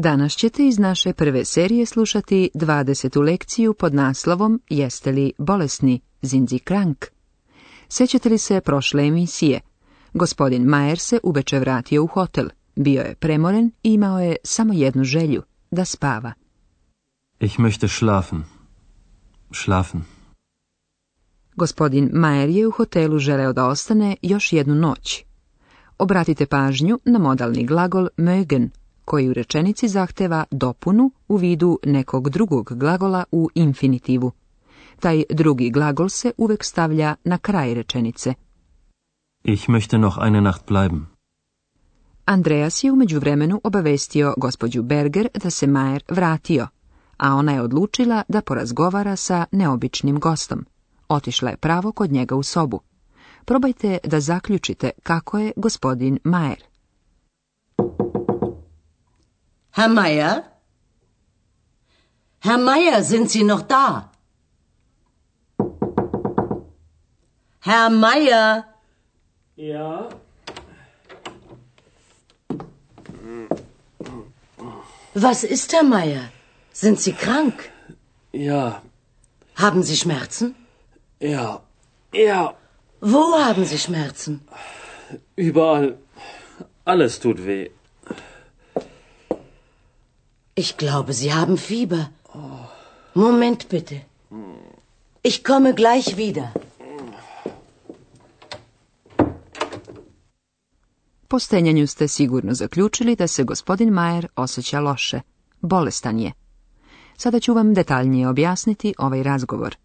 Danas ćete iz naše prve serije slušati 20. lekciju pod naslovom Jeste li bolesni? Zinzi Krank. Sjećate li se prošle emisije? Gospodin Majer se uveče vratio u hotel. Bio je premoren i imao je samo jednu želju, da spava. Ich möchte schlafen. Schlafen. Gospodin Majer je u hotelu želeo da ostane još jednu noć. Obratite pažnju na modalni glagol mögen koji u rečenici zahteva dopunu u vidu nekog drugog glagola u infinitivu. Taj drugi glagol se uvek stavlja na kraj rečenice. Ich möchte noch eine Nacht bleiben. Andreas je umeđu vremenu obavestio gospođu Berger da se Majer vratio, a ona je odlučila da porazgovara sa neobičnim gostom. Otišla je pravo kod njega u sobu. Probajte da zaključite kako je gospodin Majer. Herr Meier? Herr Meier, sind Sie noch da? Herr Meier? Ja. Was ist, Herr Meier? Sind Sie krank? Ja. Haben Sie Schmerzen? Ja. Ja. Wo haben Sie Schmerzen? Überall. Alles tut weh. Ich glaube, Sie haben Fieber. Moment bitte. Ich komme gleich wieder. Po stenjanju ste sigurno zaključili da se gospodin Majer osjeća loše. Bolestan je. Sada ću vam detaljnije objasniti ovaj razgovor.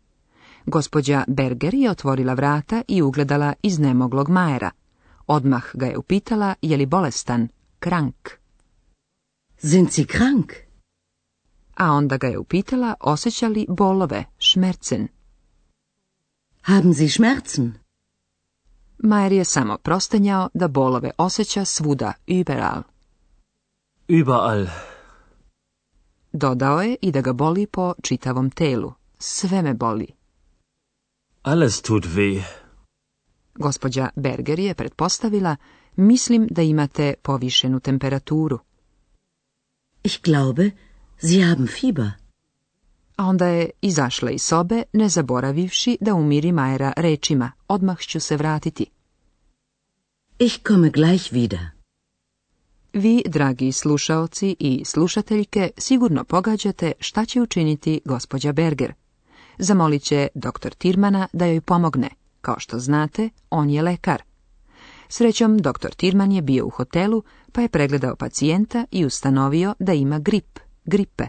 Gospođa Berger je otvorila vrata i ugledala iznemoglog Majera. Odmah ga je upitala je li bolestan, krank. Sind Sie krank? a onda ga je upitala osjeća li bolove, šmercen. Haben Sie Schmerzen? Majer je samo prostenjao da bolove osjeća svuda, überall. Überall. Dodao je i da ga boli po čitavom telu. Sve me boli. Alles tut weh. Gospođa Berger je pretpostavila, mislim da imate povišenu temperaturu. Ich glaube, Sie haben Fieber. A onda je izašla iz sobe, ne zaboravivši da umiri Majera rečima, odmah ću se vratiti. Ich komme gleich wieder. Vi, dragi slušaoci i slušateljke, sigurno pogađate šta će učiniti gospođa Berger. Zamolit će doktor Tirmana da joj pomogne. Kao što znate, on je lekar. Srećom, doktor Tirman je bio u hotelu, pa je pregledao pacijenta i ustanovio da ima grip gripe.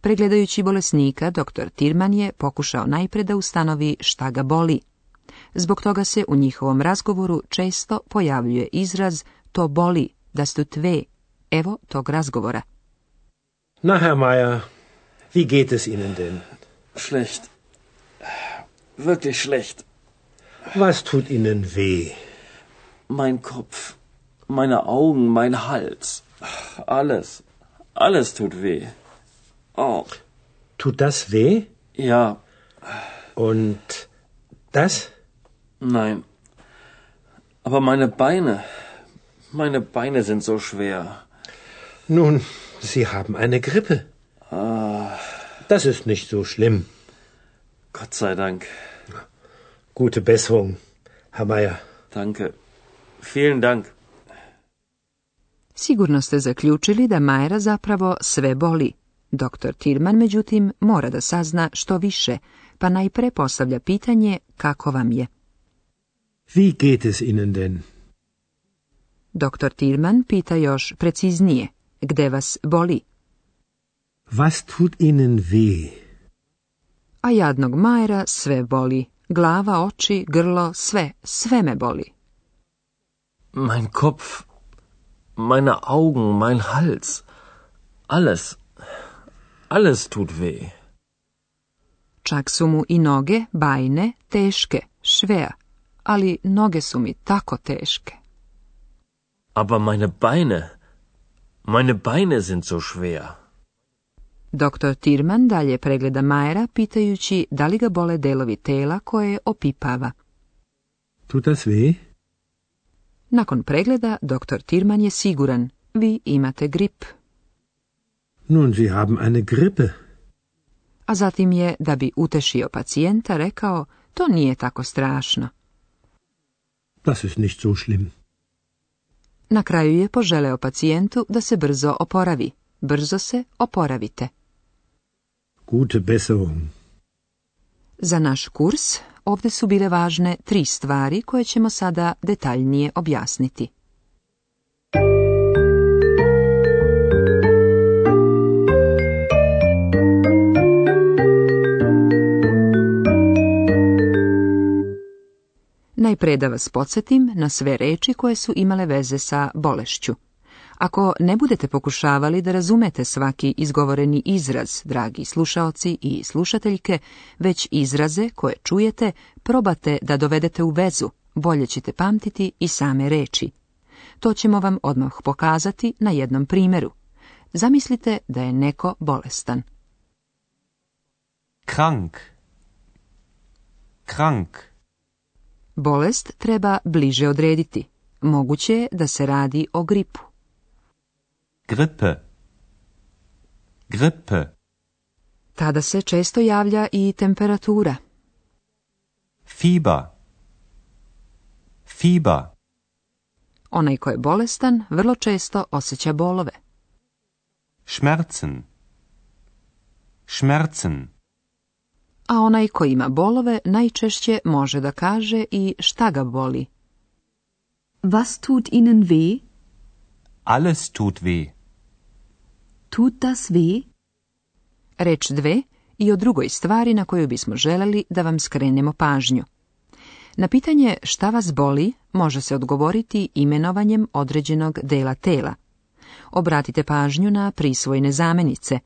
Pregledajući bolesnika, dr. Tirman je pokušao najpre da ustanovi šta ga boli. Zbog toga se u njihovom razgovoru često pojavljuje izraz to boli, da su tve. Evo tog razgovora. Na, Herr Meier, wie geht es Ihnen denn? Schlecht. Wirklich schlecht. Was tut Ihnen weh? Mein Kopf, meine Augen, mein Hals, alles. Alles tut weh. Oh. Tut das weh? Ja. Und das? Nein. Aber meine Beine, meine Beine sind so schwer. Nun, Sie haben eine Grippe. Ah. Das ist nicht so schlimm. Gott sei Dank. Gute Besserung, Herr Meier. Danke. Vielen Dank. Sigurno ste zaključili da Majera zapravo sve boli. Doktor Tirman, međutim, mora da sazna što više, pa najpre postavlja pitanje kako vam je. Wie geht es Ihnen denn? Doktor Tilman pita još preciznije, gde vas boli? Was tut Ihnen weh? A jadnog Majera sve boli, glava, oči, grlo, sve, sve me boli. Mein Kopf meine Augen, mein Hals, alles, alles tut weh. Čak su mu i noge, bajne, teške, schwer, ali noge su mi tako teške. Aber meine Beine, meine Beine sind so schwer. Doktor Tirman dalje pregleda Majera pitajući da li ga bole delovi tela koje opipava. Tut das weh? Nakon pregleda, doktor Tirman je siguran. Vi imate grip. Nun, Sie haben eine Grippe. A zatim je, da bi utešio pacijenta, rekao, to nije tako strašno. Das ist nicht so schlimm. Na kraju je poželeo pacijentu da se brzo oporavi. Brzo se oporavite. Gute Besserung. Za naš kurs ovdje su bile važne tri stvari koje ćemo sada detaljnije objasniti. najprije da vas podsjetim na sve reči koje su imale veze sa bolešću. Ako ne budete pokušavali da razumete svaki izgovoreni izraz, dragi slušaoci i slušateljke, već izraze koje čujete, probate da dovedete u vezu, bolje ćete pamtiti i same reči. To ćemo vam odmah pokazati na jednom primjeru. Zamislite da je neko bolestan. Krank. Krank. Bolest treba bliže odrediti. Moguće je da se radi o gripu. Grippe. Grippe. Tada se često javlja i temperatura. Fieber. Fieber. Onaj ko je bolestan vrlo često osjeća bolove. Schmerzen. Schmerzen. A onaj ko ima bolove najčešće može da kaže i šta ga boli. Was tut Ihnen weh? Alles tut weh tuta svi? Reč dve i o drugoj stvari na koju bismo želeli da vam skrenemo pažnju. Na pitanje šta vas boli može se odgovoriti imenovanjem određenog dela tela. Obratite pažnju na prisvojne zamenice.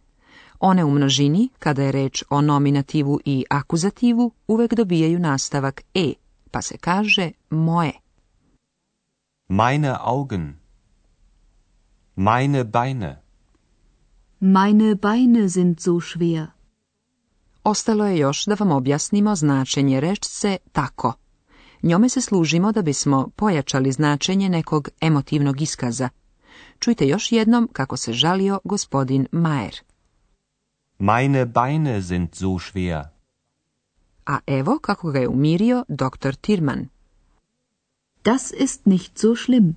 One u množini, kada je reč o nominativu i akuzativu, uvek dobijaju nastavak e, pa se kaže moje. Meine Augen. Meine Beine. Meine Beine sind so schwer. Ostalo je još da vam objasnimo značenje rečce tako. Njome se služimo da bismo pojačali značenje nekog emotivnog iskaza. Čujte još jednom kako se žalio gospodin Maer. Meine Beine sind so schwer. A evo kako ga je umirio doktor Tirman. Das ist nicht so schlimm.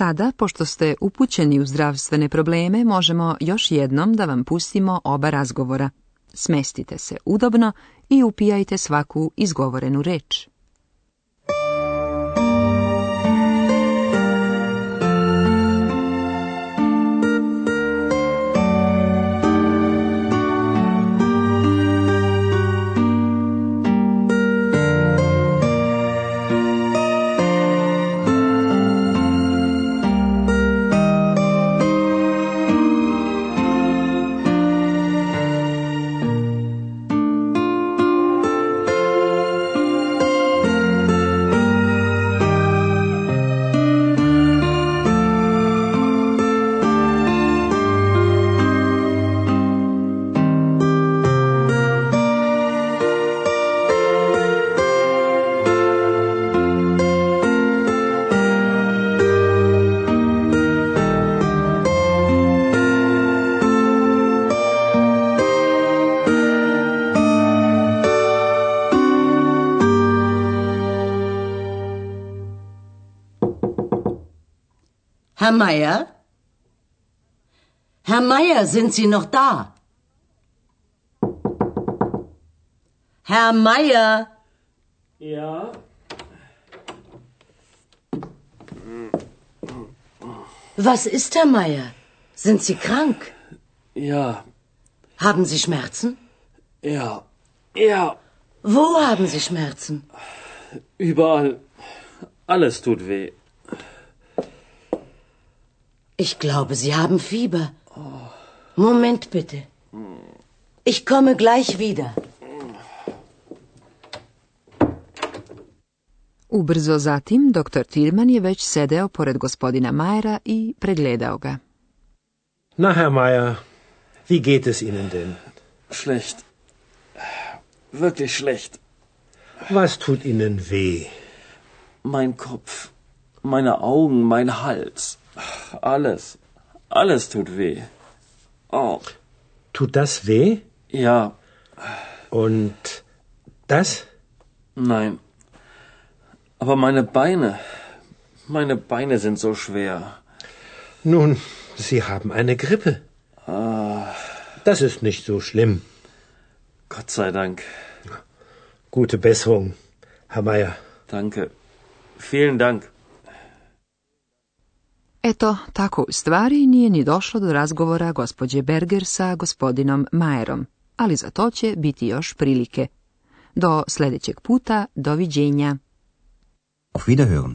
Sada, pošto ste upućeni u zdravstvene probleme, možemo još jednom da vam pustimo oba razgovora. Smestite se udobno i upijajte svaku izgovorenu reč. Herr Meier? Herr Meier, sind Sie noch da? Herr Meier? Ja. Was ist, Herr Meier? Sind Sie krank? Ja. Haben Sie Schmerzen? Ja. Ja. Wo haben Sie Schmerzen? Überall. Alles tut weh. Ich glaube, Sie haben Fieber. Moment bitte. Ich komme gleich wieder. Ubrzo zatim, doktor Tilman je već sedeo pored gospodina Majera i pregledao ga. Na, Herr Mayer, wie geht es Ihnen denn? Schlecht. Wirklich schlecht. Was tut Ihnen weh? Mein Kopf, meine Augen, mein Hals. Alles. Alles tut weh. Oh. Tut das weh? Ja. Und das? Nein. Aber meine Beine. Meine Beine sind so schwer. Nun, Sie haben eine Grippe. Ah. Das ist nicht so schlimm. Gott sei Dank. Gute Besserung, Herr Meier. Danke. Vielen Dank. Eto, tako u stvari nije ni došlo do razgovora gospođe Berger sa gospodinom Majerom, ali za to će biti još prilike. Do sljedećeg puta, doviđenja. Auf Wiederhören.